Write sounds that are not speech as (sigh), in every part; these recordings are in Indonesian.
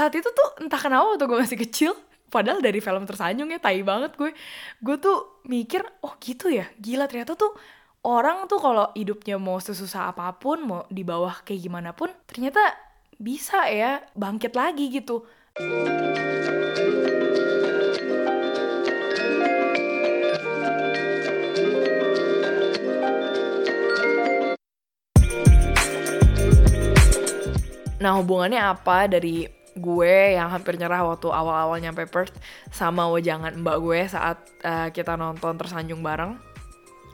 saat itu tuh entah kenapa waktu gue masih kecil padahal dari film tersanjung ya tai banget gue. Gue tuh mikir oh gitu ya? Gila ternyata tuh orang tuh kalau hidupnya mau sesusah apa pun mau di bawah kayak gimana pun ternyata bisa ya bangkit lagi gitu. Nah hubungannya apa dari gue yang hampir nyerah waktu awal-awal nyampe Perth sama wajangan mbak gue saat uh, kita nonton tersanjung bareng.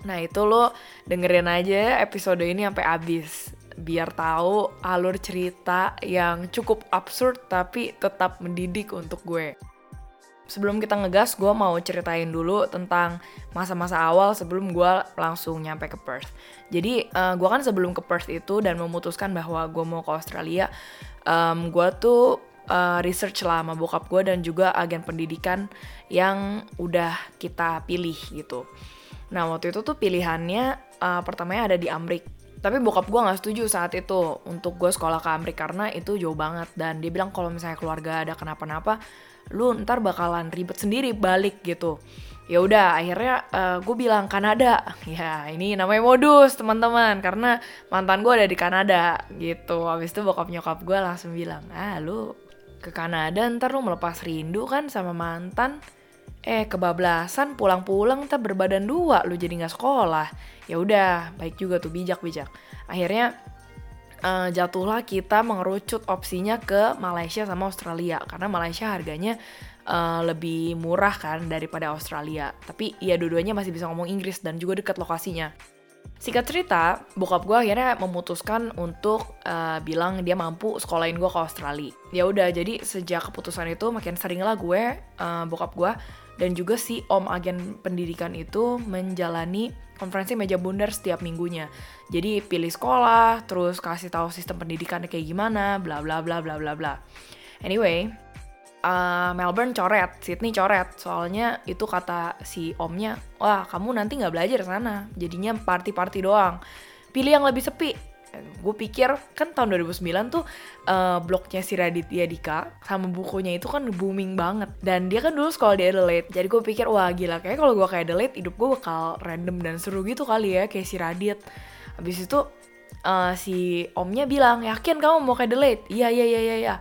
Nah itu lo dengerin aja episode ini sampai habis biar tahu alur cerita yang cukup absurd tapi tetap mendidik untuk gue. Sebelum kita ngegas, gue mau ceritain dulu tentang masa-masa awal sebelum gue langsung nyampe ke Perth. Jadi uh, gue kan sebelum ke Perth itu dan memutuskan bahwa gue mau ke Australia, um, gue tuh uh, research lah sama bokap gue dan juga agen pendidikan yang udah kita pilih gitu. Nah waktu itu tuh pilihannya uh, pertamanya ada di Amrik. Tapi bokap gue nggak setuju saat itu untuk gue sekolah ke Amrik karena itu jauh banget. Dan dia bilang kalau misalnya keluarga ada kenapa-napa, lu ntar bakalan ribet sendiri balik gitu. Ya udah akhirnya uh, eh, gue bilang Kanada. (laughs) Ya ini namanya modus teman-teman. Karena mantan gue ada di Kanada gitu. Habis itu bokap nyokap gue langsung bilang ah lu ke Kanada ntar lu melepas rindu kan sama mantan eh kebablasan pulang-pulang ntar berbadan dua lu jadi nggak sekolah ya udah baik juga tuh bijak bijak akhirnya uh, jatuhlah kita mengerucut opsinya ke Malaysia sama Australia karena Malaysia harganya uh, lebih murah kan daripada Australia. Tapi ya dua-duanya masih bisa ngomong Inggris dan juga dekat lokasinya. Singkat cerita, bokap gue akhirnya memutuskan untuk uh, bilang dia mampu sekolahin gue ke Australia. Ya udah, jadi sejak keputusan itu makin sering lah gue, uh, bokap gue, dan juga si om agen pendidikan itu menjalani konferensi meja bundar setiap minggunya. Jadi pilih sekolah, terus kasih tahu sistem pendidikannya kayak gimana, bla bla bla bla bla bla. Anyway, uh, Melbourne coret, Sydney coret. Soalnya itu kata si omnya, wah kamu nanti nggak belajar sana, jadinya party-party doang. Pilih yang lebih sepi. Gue pikir kan tahun 2009 tuh uh, blognya si Raditya Dika sama bukunya itu kan booming banget. Dan dia kan dulu sekolah di Adelaide. Jadi gue pikir wah gila kayak kalau gue kayak Adelaide hidup gue bakal random dan seru gitu kali ya kayak si Radit habis itu uh, si omnya bilang yakin kamu mau ke Adelaide? Iya iya iya iya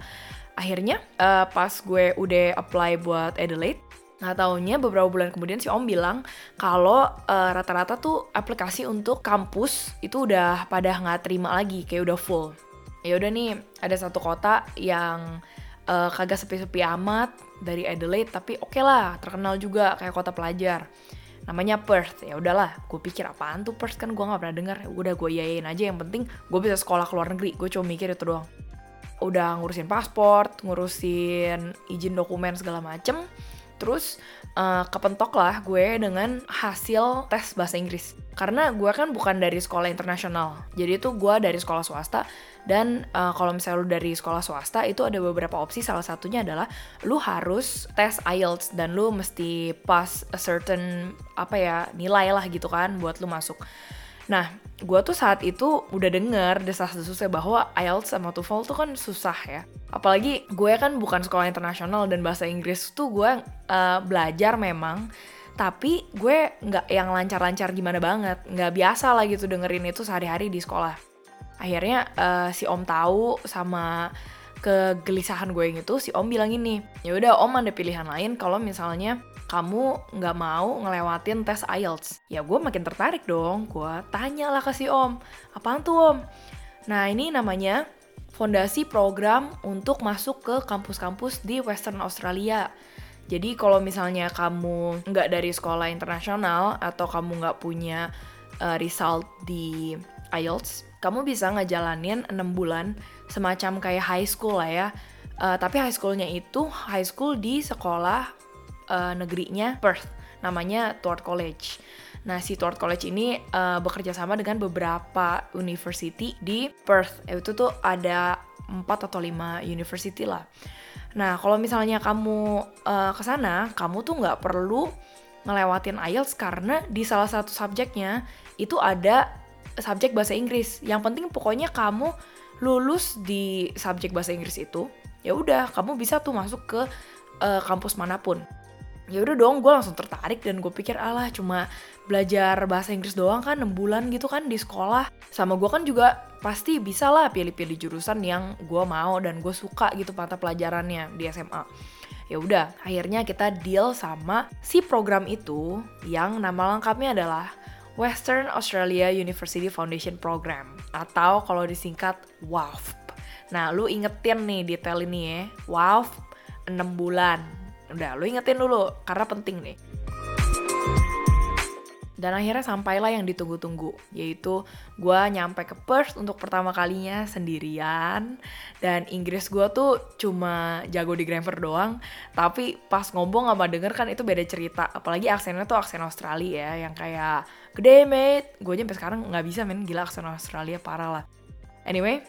akhirnya uh, pas gue udah apply buat Adelaide Nah taunya beberapa bulan kemudian si Om bilang kalau uh, rata-rata tuh aplikasi untuk kampus itu udah pada nggak terima lagi, kayak udah full. Ya udah nih ada satu kota yang uh, kagak sepi-sepi amat dari Adelaide tapi oke okay lah terkenal juga kayak kota pelajar. Namanya Perth. Ya udahlah, gue pikir apaan tuh Perth kan gue nggak pernah dengar. Udah gue yayain aja yang penting gue bisa sekolah ke luar negeri. Gue cuma mikir itu doang. Udah ngurusin paspor, ngurusin izin dokumen segala macem Terus uh, kepentok lah gue dengan hasil tes bahasa Inggris. Karena gue kan bukan dari sekolah internasional. Jadi itu gue dari sekolah swasta. Dan uh, kalau misalnya lu dari sekolah swasta itu ada beberapa opsi. Salah satunya adalah lu harus tes IELTS dan lu mesti pass a certain apa ya nilai lah gitu kan buat lu masuk. Nah, gue tuh saat itu udah denger desas-desusnya bahwa IELTS sama TOEFL tuh kan susah ya. Apalagi gue kan bukan sekolah internasional dan bahasa Inggris tuh gue uh, belajar memang, tapi gue nggak yang lancar-lancar gimana banget, nggak biasa lah gitu dengerin itu sehari-hari di sekolah. Akhirnya uh, si Om tahu sama kegelisahan gue yang itu si Om bilang ini, ya udah Om ada pilihan lain kalau misalnya kamu nggak mau ngelewatin tes IELTS. Ya gue makin tertarik dong, gue tanya lah ke si om, apaan tuh om? Nah ini namanya fondasi program untuk masuk ke kampus-kampus di Western Australia. Jadi kalau misalnya kamu nggak dari sekolah internasional atau kamu nggak punya uh, result di IELTS, kamu bisa ngejalanin 6 bulan semacam kayak high school lah ya. Uh, tapi high schoolnya itu high school di sekolah uh, negerinya Perth, namanya Tuart College. Nah, si Tuart College ini uh, bekerja sama dengan beberapa university di Perth. Itu tuh ada 4 atau 5 university lah. Nah, kalau misalnya kamu uh, ke sana, kamu tuh nggak perlu ngelewatin IELTS karena di salah satu subjeknya itu ada subjek bahasa Inggris. Yang penting pokoknya kamu lulus di subjek bahasa Inggris itu ya udah kamu bisa tuh masuk ke uh, kampus mana pun ya udah dong gue langsung tertarik dan gue pikir alah cuma belajar bahasa Inggris doang kan 6 bulan gitu kan di sekolah sama gue kan juga pasti bisa lah pilih-pilih jurusan yang gue mau dan gue suka gitu mata pelajarannya di SMA ya udah akhirnya kita deal sama si program itu yang nama lengkapnya adalah Western Australia University Foundation Program atau kalau disingkat WAFP. Nah, lu ingetin nih detail ini ya. WAFP 6 bulan Udah, lu ingetin dulu, karena penting nih. Dan akhirnya sampailah yang ditunggu-tunggu, yaitu gue nyampe ke Perth untuk pertama kalinya sendirian. Dan Inggris gue tuh cuma jago di grammar doang, tapi pas ngomong sama denger kan itu beda cerita. Apalagi aksennya tuh aksen Australia ya, yang kayak gede mate. Gue sampai sekarang nggak bisa main gila aksen Australia parah lah. Anyway,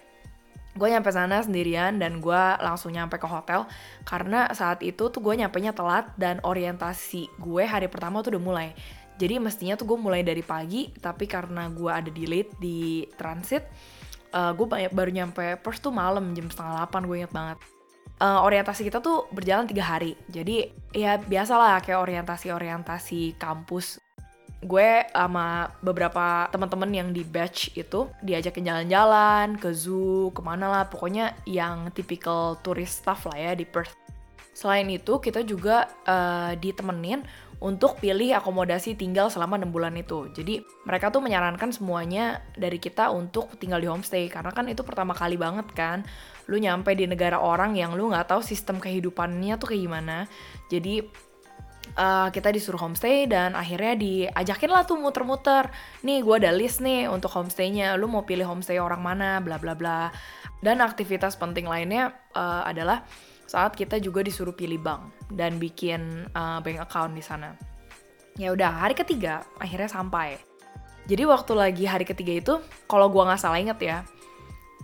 gue nyampe sana sendirian dan gue langsung nyampe ke hotel. Karena saat itu tuh gue nyampe nya telat dan orientasi gue hari pertama tuh udah mulai. Jadi mestinya tuh gue mulai dari pagi tapi karena gue ada di late di transit uh, gue baru nyampe Perth tuh malam jam setengah delapan gue inget banget. Uh, orientasi kita tuh berjalan tiga hari. Jadi ya biasalah kayak orientasi orientasi kampus gue sama beberapa teman-teman yang di batch itu diajakin jalan-jalan ke zoo ke mana lah pokoknya yang typical tourist stuff lah ya di Perth selain itu kita juga uh, ditemenin untuk pilih akomodasi tinggal selama 6 bulan itu. Jadi mereka tuh menyarankan semuanya dari kita untuk tinggal di homestay karena kan itu pertama kali banget kan. Lu nyampe di negara orang yang lu nggak tahu sistem kehidupannya tuh kayak gimana. Jadi uh, kita disuruh homestay dan akhirnya diajakin lah tuh muter-muter. Nih gue ada list nih untuk homestaynya. Lu mau pilih homestay orang mana bla bla bla. Dan aktivitas penting lainnya uh, adalah saat kita juga disuruh pilih bank dan bikin uh, bank account di sana. Ya udah hari ketiga akhirnya sampai. Jadi waktu lagi hari ketiga itu kalau gue nggak salah inget ya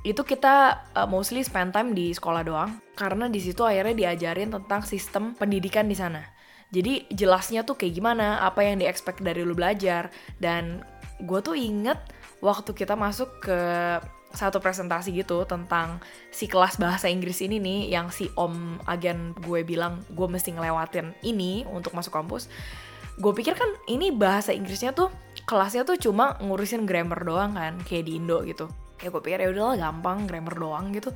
itu kita uh, mostly spend time di sekolah doang. Karena di situ akhirnya diajarin tentang sistem pendidikan di sana jadi jelasnya tuh kayak gimana, apa yang di dari lu belajar. Dan gue tuh inget waktu kita masuk ke satu presentasi gitu tentang si kelas bahasa Inggris ini nih yang si om agen gue bilang gue mesti ngelewatin ini untuk masuk kampus. Gue pikir kan ini bahasa Inggrisnya tuh kelasnya tuh cuma ngurusin grammar doang kan kayak di Indo gitu. Ya gue pikir ya udahlah gampang grammar doang gitu.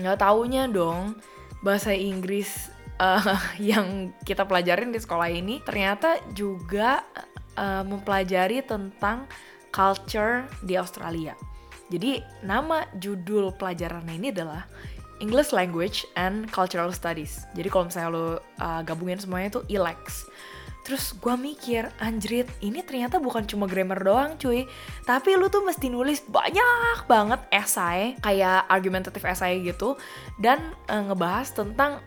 Nggak taunya dong bahasa Inggris uh, (laughs) yang kita pelajarin di sekolah ini ternyata juga uh, mempelajari tentang culture di Australia. Jadi nama judul pelajarannya ini adalah English Language and Cultural Studies. Jadi kalau misalnya lo uh, gabungin semuanya itu ILEX. Terus gue mikir, anjrit, ini ternyata bukan cuma grammar doang cuy. Tapi lu tuh mesti nulis banyak banget esai, kayak argumentative essay gitu. Dan uh, ngebahas tentang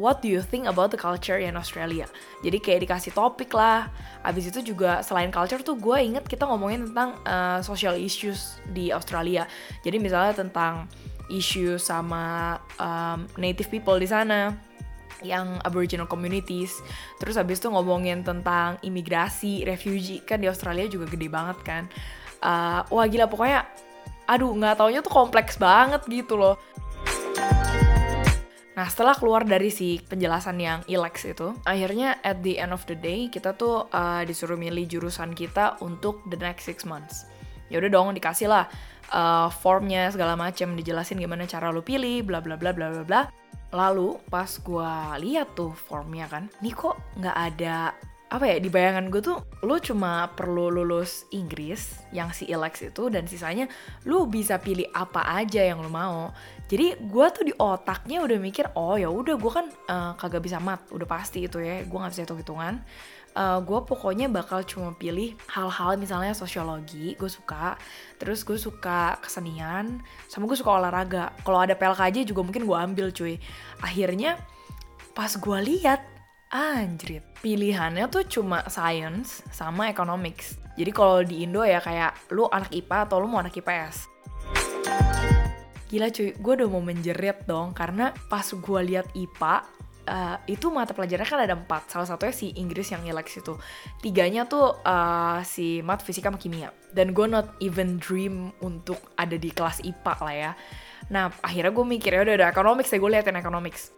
what do you think about the culture in Australia? Jadi kayak dikasih topik lah. Abis itu juga selain culture tuh gue inget kita ngomongin tentang uh, social issues di Australia. Jadi misalnya tentang isu sama um, native people di sana yang Aboriginal communities. Terus abis itu ngomongin tentang imigrasi, refugee kan di Australia juga gede banget kan. Uh, wah gila pokoknya, aduh nggak taunya tuh kompleks banget gitu loh. Nah setelah keluar dari si penjelasan yang ilex itu, akhirnya at the end of the day kita tuh uh, disuruh milih jurusan kita untuk the next six months. Ya udah dong dikasih lah uh, formnya segala macam dijelasin gimana cara lu pilih, bla bla bla bla bla bla. Lalu pas gua lihat tuh formnya kan, nih kok nggak ada apa ya di bayangan gue tuh lu cuma perlu lulus Inggris yang si IELTS itu dan sisanya lu bisa pilih apa aja yang lu mau. Jadi gue tuh di otaknya udah mikir oh ya udah gue kan uh, kagak bisa mat. Udah pasti itu ya gue nggak bisa hitung hitungan uh, eh, gue pokoknya bakal cuma pilih hal-hal misalnya sosiologi gue suka. Terus gue suka kesenian sama gue suka olahraga. Kalau ada PLKJ juga mungkin gue ambil cuy. Akhirnya pas gue lihat Anjrit, pilihannya tuh cuma science sama economics. Jadi kalau di Indo ya kayak lu anak IPA atau lu mau anak IPS. Gila cuy, gue udah mau menjerit dong karena pas gue lihat IPA uh, itu mata pelajarannya kan ada empat. Salah satunya si Inggris yang nilai itu. Tiganya tuh uh, si mat, fisika, sama kimia. Dan gue not even dream untuk ada di kelas IPA lah ya. Nah akhirnya gue mikir ya udah udah economics deh gue liatin economics.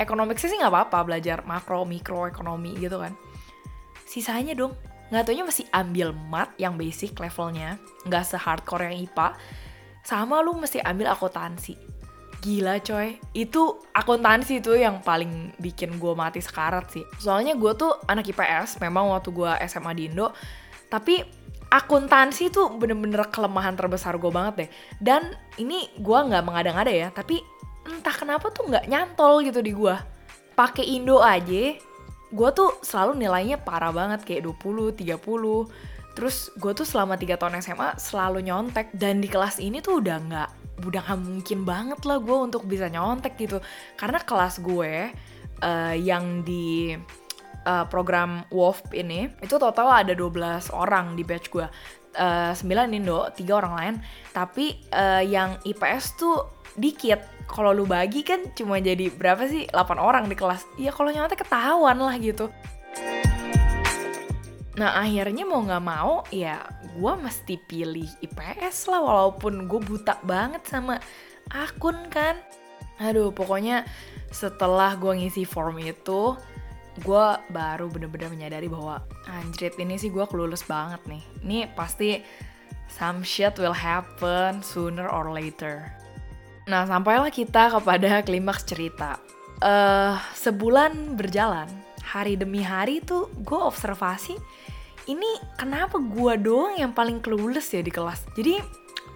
Economicsnya sih nggak apa-apa belajar makro, mikro, ekonomi gitu kan. Sisanya dong nggak taunya masih ambil mat yang basic levelnya, nggak se-hardcore yang IPA. Sama lu mesti ambil akuntansi. Gila coy, itu akuntansi itu yang paling bikin gue mati sekarat sih. Soalnya gue tuh anak IPS, memang waktu gue SMA di Indo, tapi akuntansi tuh bener-bener kelemahan terbesar gue banget deh. Dan ini gue nggak mengada-ngada ya, tapi entah kenapa tuh nggak nyantol gitu di gue. Pakai Indo aja, gue tuh selalu nilainya parah banget kayak 20, 30. Terus gue tuh selama 3 tahun SMA selalu nyontek. Dan di kelas ini tuh udah nggak udah gak mungkin banget lah gue untuk bisa nyontek gitu. Karena kelas gue uh, yang di uh, program WOF ini itu total ada 12 orang di batch gue uh, 9 Indo, 3 orang lain. Tapi uh, yang IPS tuh dikit kalau lu bagi kan cuma jadi berapa sih 8 orang di kelas ya kalau nyontek ketahuan lah gitu Nah akhirnya mau gak mau ya gue mesti pilih IPS lah walaupun gue buta banget sama akun kan. Aduh pokoknya setelah gue ngisi form itu gue baru bener-bener menyadari bahwa anjrit ini sih gue kelulus banget nih. Ini pasti some shit will happen sooner or later. Nah sampailah kita kepada klimaks cerita. Uh, sebulan berjalan, hari demi hari tuh gue observasi ini kenapa gue doang yang paling clueless ya di kelas. Jadi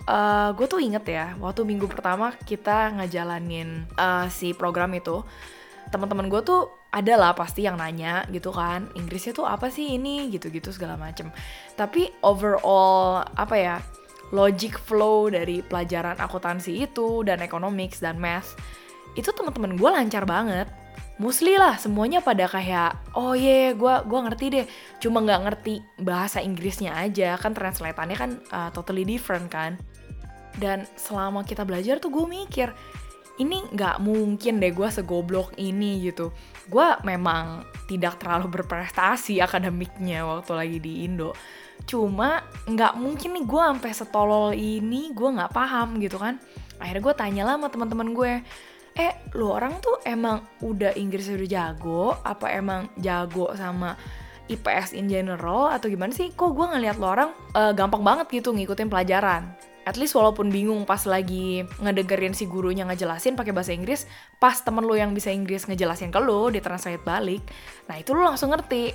uh, gue tuh inget ya waktu minggu pertama kita ngejalanin uh, si program itu teman-teman gue tuh ada lah pasti yang nanya gitu kan Inggrisnya tuh apa sih ini gitu-gitu segala macem tapi overall apa ya logic flow dari pelajaran akuntansi itu dan economics dan math itu teman-teman gue lancar banget. Mostly lah semuanya pada kayak oh iya yeah, gue gua ngerti deh. Cuma nggak ngerti bahasa Inggrisnya aja kan translatannya kan uh, totally different kan. Dan selama kita belajar tuh gue mikir ini nggak mungkin deh gue segoblok ini gitu. Gue memang tidak terlalu berprestasi akademiknya waktu lagi di Indo cuma nggak mungkin nih gue sampai setolol ini gue nggak paham gitu kan. Akhirnya gue tanya lah sama teman-teman gue eh lu orang tuh emang udah Inggris udah jago? Apa emang jago sama IPS in general? Atau gimana sih? Kok gue ngeliat lo orang uh, gampang banget gitu ngikutin pelajaran? At least walaupun bingung pas lagi ngedengerin si gurunya ngejelasin pakai bahasa Inggris pas temen lo yang bisa Inggris ngejelasin ke lo ditranslate balik. Nah itu lo langsung ngerti.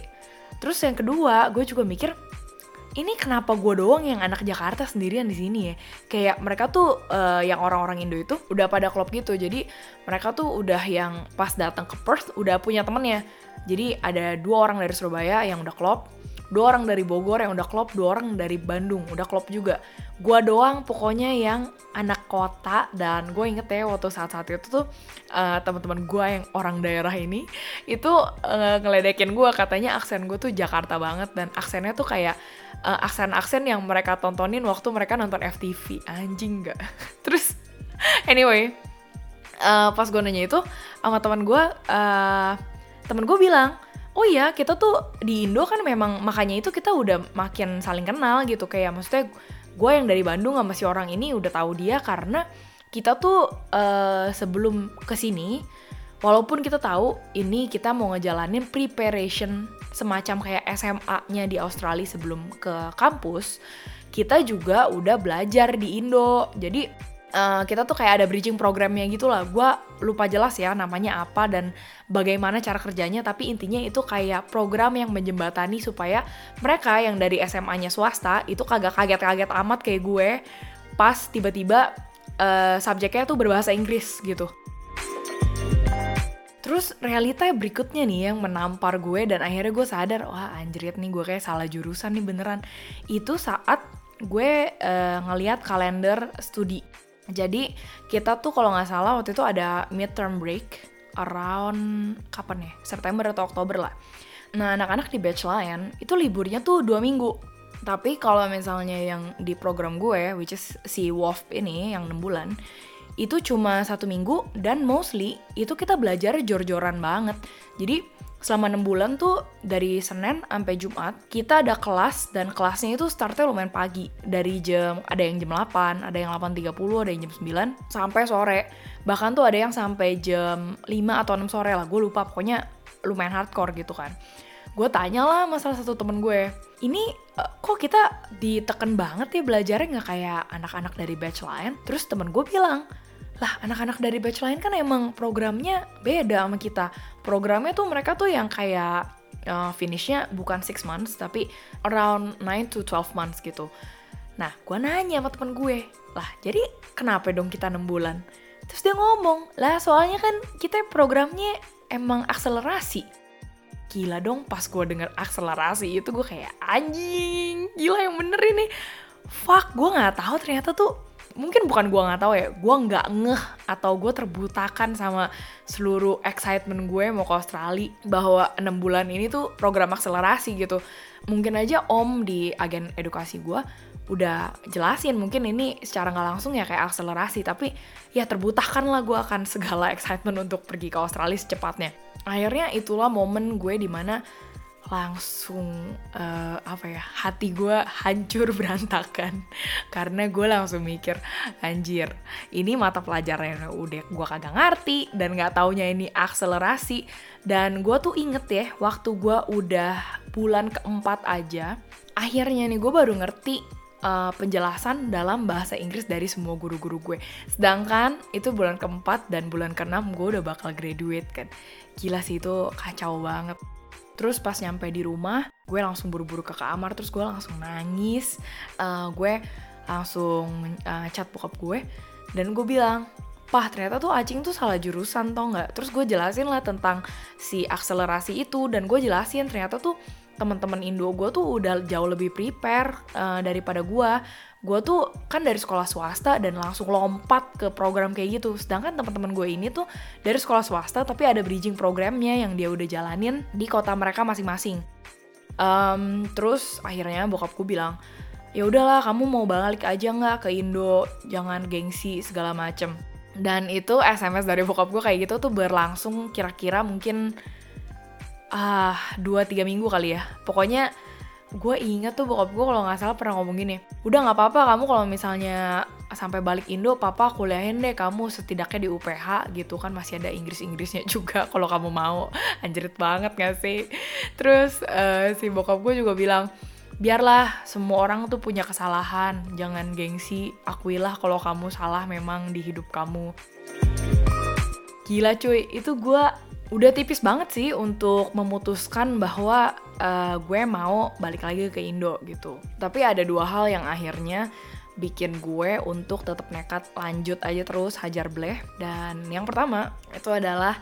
Terus yang kedua gue juga mikir ini kenapa gue doang yang anak Jakarta sendirian di sini ya? Kayak mereka tuh uh, yang orang-orang Indo itu udah pada klub gitu. Jadi mereka tuh udah yang pas datang ke Perth udah punya temennya. Jadi ada dua orang dari Surabaya yang udah klub dua orang dari Bogor yang udah klop, dua orang dari Bandung udah klop juga. Gua doang pokoknya yang anak kota dan gue inget ya waktu saat-saat itu tuh uh, teman-teman gue yang orang daerah ini itu uh, ngeledekin gue katanya aksen gue tuh Jakarta banget dan aksennya tuh kayak uh, aksen-aksen yang mereka tontonin waktu mereka nonton FTV anjing gak (laughs) terus anyway uh, pas gue nanya itu sama teman gue uh, temen gue bilang oh iya kita tuh di Indo kan memang makanya itu kita udah makin saling kenal gitu kayak maksudnya gue yang dari Bandung sama si orang ini udah tahu dia karena kita tuh uh, sebelum ke sini walaupun kita tahu ini kita mau ngejalanin preparation semacam kayak SMA-nya di Australia sebelum ke kampus kita juga udah belajar di Indo jadi uh, kita tuh kayak ada bridging programnya gitu lah. Gue lupa jelas ya namanya apa dan bagaimana cara kerjanya. Tapi intinya itu kayak program yang menjembatani supaya mereka yang dari SMA-nya swasta itu kagak kaget-kaget amat kayak gue pas tiba-tiba uh, subjeknya tuh berbahasa Inggris gitu. Terus realita berikutnya nih yang menampar gue dan akhirnya gue sadar, wah anjrit nih gue kayak salah jurusan nih beneran. Itu saat gue uh, ngeliat kalender studi jadi kita tuh kalau nggak salah waktu itu ada midterm break around kapan ya? September atau Oktober lah. Nah anak-anak di batch lain itu liburnya tuh dua minggu. Tapi kalau misalnya yang di program gue, which is si WOF ini yang 6 bulan, itu cuma satu minggu dan mostly itu kita belajar jor-joran banget. Jadi selama 6 bulan tuh dari Senin sampai Jumat kita ada kelas dan kelasnya itu startnya lumayan pagi. Dari jam ada yang jam 8 ada yang 8.30 ada yang jam 9 sampai sore. Bahkan tuh ada yang sampai jam 5 atau 6 sore lah gue lupa. Pokoknya lumayan hardcore gitu kan. Gue tanya lah masalah satu temen gue ini uh, kok kita diteken banget ya belajarnya? Nggak kayak anak-anak dari batch lain? Terus temen gue bilang lah anak-anak dari batch lain kan emang programnya beda sama kita. Programnya tuh mereka tuh yang kayak uh, finishnya bukan 6 months tapi around 9 to 12 months gitu. Nah gue nanya sama temen gue lah jadi kenapa dong kita 6 bulan? Terus dia ngomong lah soalnya kan kita programnya emang akselerasi. Gila dong pas gue denger akselerasi itu gue kayak anjing gila yang bener ini. Fuck gue nggak tahu ternyata tuh mungkin bukan gue nggak tahu ya gue nggak ngeh atau gue terbutakan sama seluruh excitement gue mau ke Australia bahwa enam bulan ini tuh program akselerasi gitu. Mungkin aja om di agen edukasi gue udah jelasin mungkin ini secara nggak langsung ya kayak akselerasi tapi ya terbutakan lah gue akan segala (laughs) excitement untuk pergi ke Australia secepatnya. Akhirnya itulah momen gue di mana langsung uh, apa ya hati gue hancur (laughs) berantakan karena gue langsung mikir anjir ini mata pelajaran yang udah gue kagak ngerti dan nggak taunya ini akselerasi dan gue tuh inget ya waktu gue udah bulan keempat aja akhirnya nih gue baru ngerti uh, penjelasan dalam bahasa Inggris dari semua guru-guru gue. Sedangkan itu bulan keempat dan bulan keenam gue udah bakal graduate kan. Gila sih itu kacau banget. Terus pas nyampe di rumah, gue langsung buru-buru ke kamar, terus gue langsung nangis. Uh, gue langsung uh, chat bokap gue, dan gue bilang, Pah ternyata tuh Acing tuh salah jurusan tau nggak? Terus gue jelasin lah tentang si akselerasi itu, dan gue jelasin ternyata tuh teman-teman Indo gue tuh udah jauh lebih prepare uh, daripada gue gue tuh kan dari sekolah swasta dan langsung lompat ke program kayak gitu. Sedangkan teman-teman gue ini tuh dari sekolah swasta tapi ada bridging programnya yang dia udah jalanin di kota mereka masing-masing. Um, terus akhirnya bokap gue bilang ya udahlah kamu mau balik aja nggak ke Indo? Jangan gengsi segala macem. Dan itu SMS dari bokap gue kayak gitu tuh berlangsung kira-kira mungkin ah dua tiga minggu kali ya. Pokoknya gue ingat tuh bokap gue kalau nggak salah pernah ngomong gini udah nggak apa-apa kamu kalau misalnya sampai balik Indo papa kuliahin deh kamu setidaknya di UPH gitu kan. Masih ada Inggris-Inggrisnya (laughs) juga kalau kamu mau. Anjrit banget gak sih? Terus uh, si bokap gue juga bilang biarlah semua orang tuh punya kesalahan. Jangan gengsi akuilah kalau kamu salah memang di hidup kamu. Gila cuy itu gue udah tipis banget sih untuk memutuskan bahwa uh, gue mau balik lagi ke Indo gitu. Tapi ada dua hal yang akhirnya bikin gue untuk tetap nekat lanjut aja terus hajar bleh. Dan yang pertama itu adalah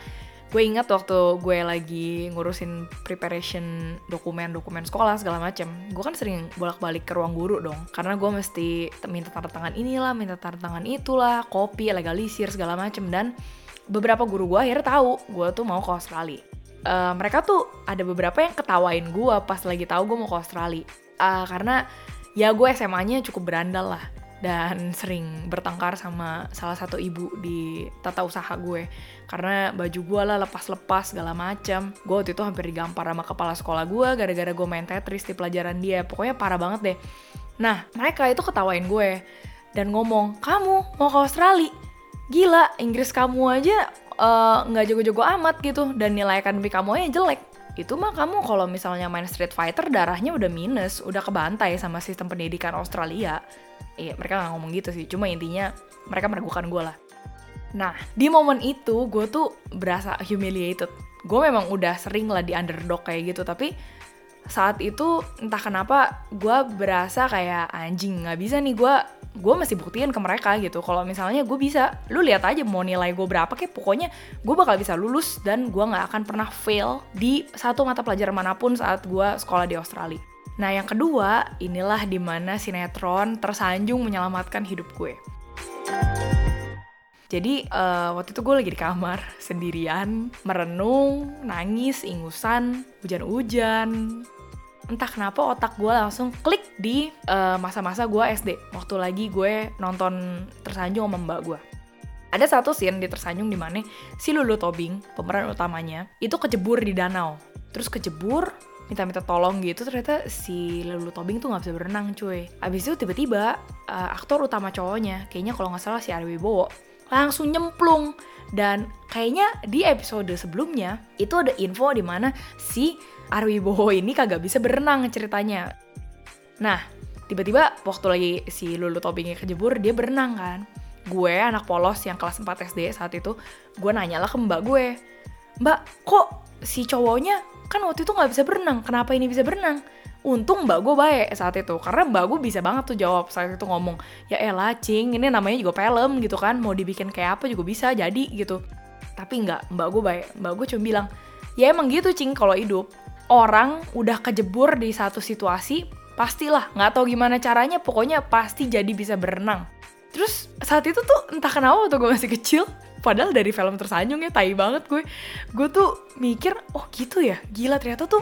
gue ingat waktu gue lagi ngurusin preparation dokumen-dokumen sekolah segala macem gue kan sering bolak-balik ke ruang guru dong karena gue mesti minta tanda tangan inilah minta tanda tangan itulah kopi legalisir segala macem dan beberapa guru gue akhirnya tahu gue tuh mau ke Australia. Uh, mereka tuh ada beberapa yang ketawain gue pas lagi tahu gue mau ke Australia. Uh, karena ya gue SMA-nya cukup berandal lah dan (laughs) sering bertengkar sama salah satu ibu di tata usaha gue. Karena baju gue lah lepas-lepas segala macam gue waktu itu hampir digampar sama kepala sekolah gue gara-gara gue main Tetris di pelajaran dia. Pokoknya parah banget deh. Nah mereka itu ketawain gue dan ngomong kamu mau ke Australia gila Inggris kamu aja eh, nggak uh, jago-jago amat gitu dan nilai akademik kamu aja jelek itu mah kamu kalau misalnya main Street Fighter darahnya udah minus, udah kebantai sama sistem pendidikan Australia. Iya, mereka nggak ngomong gitu sih, cuma intinya mereka meragukan gue lah. Nah, di momen itu gue tuh berasa humiliated. Gue memang udah sering lah di underdog kayak gitu, tapi saat itu entah kenapa gue berasa kayak anjing nggak bisa nih gue gue masih buktiin ke mereka gitu. Kalau misalnya gue bisa lu lihat aja mau nilai gue berapa kayak pokoknya gue bakal bisa lulus dan gue nggak akan pernah fail di satu mata pelajaran mana pun saat gue sekolah di Australia. Nah yang kedua inilah di mana sinetron tersanjung menyelamatkan hidup gue. Jadi uh, waktu itu gue lagi di kamar sendirian, merenung, nangis, ingusan, hujan-hujan. Entah kenapa otak gue langsung klik di eh, masa-masa gue SD. Waktu lagi gue nonton tersanjung sama mbak gue. ada satu scene di Tersanjung di mana si Lulu Tobing, pemeran utamanya, itu kejebur di danau. Terus kejebur, minta-minta tolong gitu, ternyata si Lulu Tobing tuh nggak bisa berenang cuy. Abis itu tiba-tiba uh, aktor utama cowoknya, kayaknya kalau nggak salah si Arwi Bowo, langsung nyemplung. Dan kayaknya di episode sebelumnya, itu ada info di mana si Arwi Bowo ini kagak bisa berenang ceritanya. Nah, tiba-tiba waktu lagi si Lulu Tobingnya kejebur, dia berenang kan gue anak polos yang kelas 4 SD saat itu gue nanya lah ke mbak gue mbak kok si cowoknya kan waktu itu nggak bisa berenang kenapa ini bisa berenang untung mbak gue baik saat itu. Karena mbak gue bisa banget tuh jawab saat itu ngomong ya elah cing ini namanya juga film gitu kan. Mau dibikin kayak apa juga bisa jadi gitu. Tapi nggak mbak gue baik. Mbak gue cuma bilang ya emang gitu cing kalau hidup. Orang udah kejebur di satu situasi pastilah. Nggak tahu gimana caranya pokoknya pasti jadi bisa berenang. Terus saat itu tuh entah kenapa waktu gue masih kecil, padahal dari film tersanjung ya, tai banget gue. Gue tuh mikir, oh gitu ya, gila ternyata tuh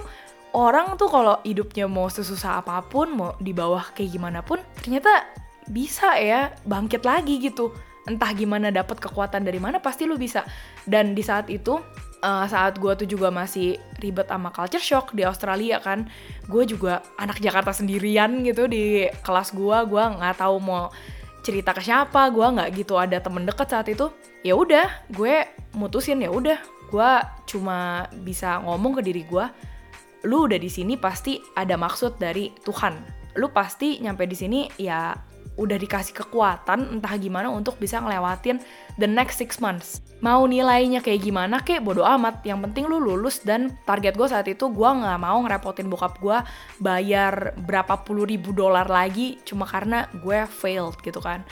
orang tuh kalau hidupnya mau sesusah apa pun, mau di bawah kayak gimana pun, ternyata bisa ya bangkit lagi gitu. Entah gimana dapat kekuatan dari mana, pasti lu bisa. Dan di saat itu, uh, saat gue tuh juga masih ribet sama culture shock di Australia kan, gue juga anak Jakarta sendirian gitu di kelas gue, gue nggak tahu mau cerita ke siapa gue nggak gitu ada temen deket saat itu ya udah gue mutusin ya udah gue cuma bisa ngomong ke diri gue lu udah di sini pasti ada maksud dari Tuhan lu pasti nyampe di sini ya udah dikasih kekuatan entah gimana untuk bisa ngelewatin the next six months. Mau nilainya kayak gimana kek bodo amat. Yang penting lu lulus dan target gue saat itu gue nggak mau ngerepotin bokap gue bayar berapa puluh ribu dolar lagi cuma karena gue failed gitu kan.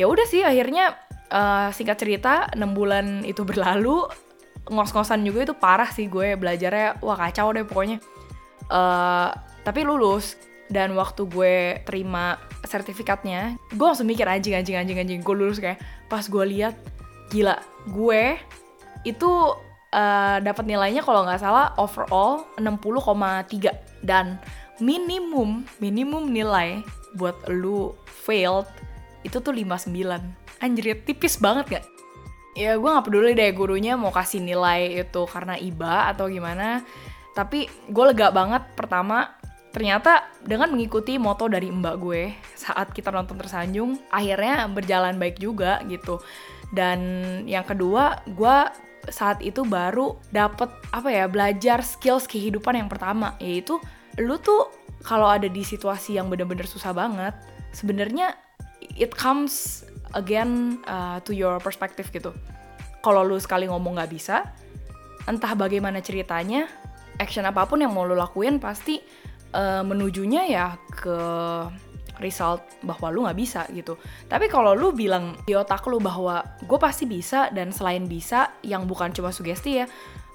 Ya udah sih akhirnya uh, singkat cerita 6 bulan itu berlalu ngos-ngosan juga itu parah sih gue belajarnya wah kacau deh pokoknya. Uh, tapi lulus dan waktu gue terima sertifikatnya gue langsung mikir anjing anjing anjing anjing gue lulus kayak pas gue lihat gila gue itu uh, dapat nilainya kalau nggak salah overall 60,3 dan minimum minimum nilai buat lu failed itu tuh 59 anjir tipis banget gak? Ya gue nggak peduli deh gurunya mau kasih nilai itu karena iba atau gimana. Tapi gue lega banget pertama ternyata dengan mengikuti moto dari mbak gue saat kita nonton tersanjung akhirnya berjalan baik juga gitu. Dan yang kedua gue saat itu baru dapet apa ya belajar skills kehidupan yang pertama yaitu lu tuh kalau ada di situasi yang bener-bener susah banget sebenarnya it comes again uh, to your perspective gitu kalau lu sekali ngomong nggak bisa entah bagaimana ceritanya action apa pun yang mau lu lakuin pasti uh, menujunya ya ke result bahwa lu nggak bisa gitu. Tapi kalau lu bilang di otak lu bahwa gue pasti bisa dan selain bisa yang bukan cuma sugesti ya,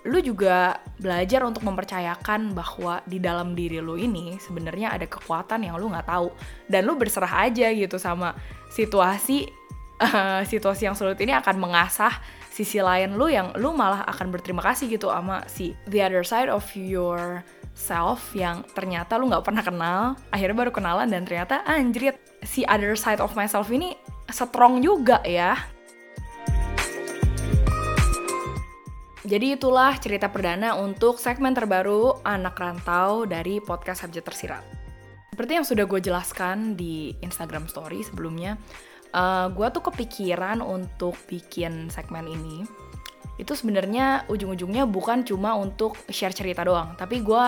lu juga belajar untuk mempercayakan bahwa di dalam diri lu ini sebenarnya ada kekuatan yang lu nggak tahu dan lu berserah aja gitu sama situasi uh, situasi yang sulit ini akan mengasah sisi lain lu yang lu malah akan berterima kasih gitu sama si the other side of your self yang ternyata lu nggak pernah kenal akhirnya baru kenalan dan ternyata anjrit si other side of myself ini strong juga ya Jadi itulah cerita perdana untuk segmen terbaru Anak Rantau dari podcast Subjek Tersirat. Seperti yang sudah gue jelaskan di Instagram Story sebelumnya, uh, eh, gue tuh kepikiran untuk bikin segmen ini itu sebenarnya ujung-ujungnya bukan cuma untuk share cerita doang, tapi gue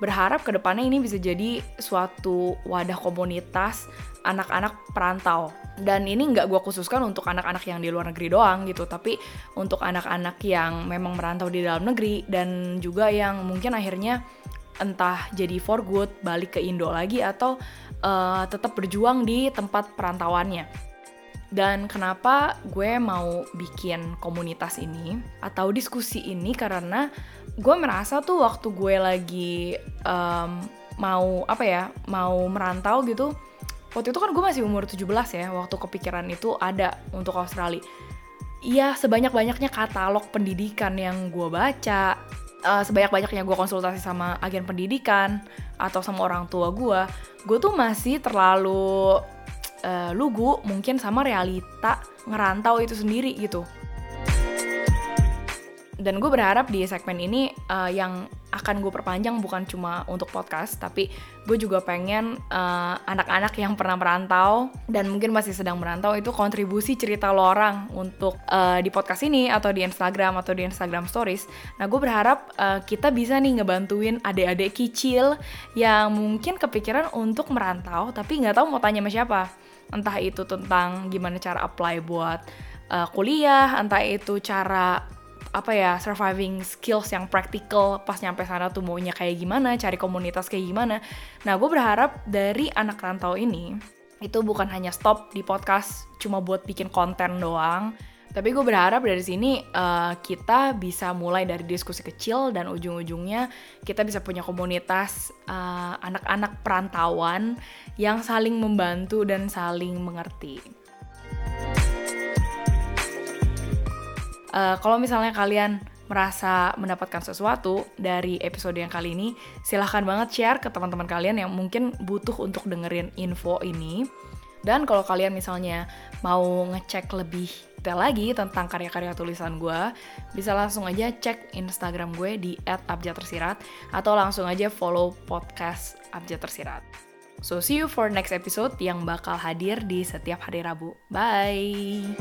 berharap ke depannya ini bisa jadi suatu wadah komunitas anak-anak perantau. Dan ini nggak gue khususkan untuk anak-anak yang di luar negeri doang gitu, tapi untuk anak-anak yang memang merantau di dalam negeri dan juga yang mungkin akhirnya entah jadi for good balik ke Indo lagi atau uh, tetap berjuang di tempat perantauannya. Dan kenapa gue mau bikin komunitas ini atau diskusi ini? Karena gue merasa tuh waktu gue lagi um, mau apa ya mau merantau gitu waktu itu kan gue masih umur 17 ya waktu kepikiran itu ada untuk Australia. Iya sebanyak-banyaknya katalog pendidikan yang gue baca uh, sebanyak-banyaknya gue konsultasi sama agen pendidikan atau sama orang tua gue gue tuh masih terlalu uh, lugu mungkin sama realita ngerantau itu sendiri gitu dan gue berharap di segmen ini uh, yang akan gue perpanjang bukan cuma untuk podcast tapi gue juga pengen eh, anak-anak yang pernah merantau dan mungkin masih sedang merantau itu kontribusi cerita lo orang untuk uh, di podcast ini atau di Instagram atau di Instagram Stories. Nah gue berharap uh, kita bisa nih ngebantuin adik-adik kecil yang mungkin kepikiran untuk merantau tapi nggak tahu mau tanya sama siapa. Entah itu tentang gimana cara apply buat uh, kuliah, entah itu cara apa ya surviving skills yang practical pas nyampe sana tuh maunya kayak gimana, cari komunitas kayak gimana. Nah, gue berharap dari anak rantau ini itu bukan hanya stop di podcast cuma buat bikin konten doang. Tapi gue berharap dari sini uh, kita bisa mulai dari diskusi kecil dan ujung-ujungnya kita bisa punya komunitas eh, anak-anak uh, perantauan yang saling membantu dan saling mengerti. Uh, kalau misalnya kalian merasa mendapatkan sesuatu dari episode yang kali ini, silahkan banget share ke teman-teman kalian yang mungkin butuh untuk dengerin info ini. Dan kalau kalian misalnya mau ngecek lebih detail lagi tentang karya-karya tulisan gue, bisa langsung aja cek Instagram gue di @abjadtersirat atau langsung aja follow podcast Abjad Tersirat. So see you for next episode yang bakal hadir di setiap hari Rabu. Bye.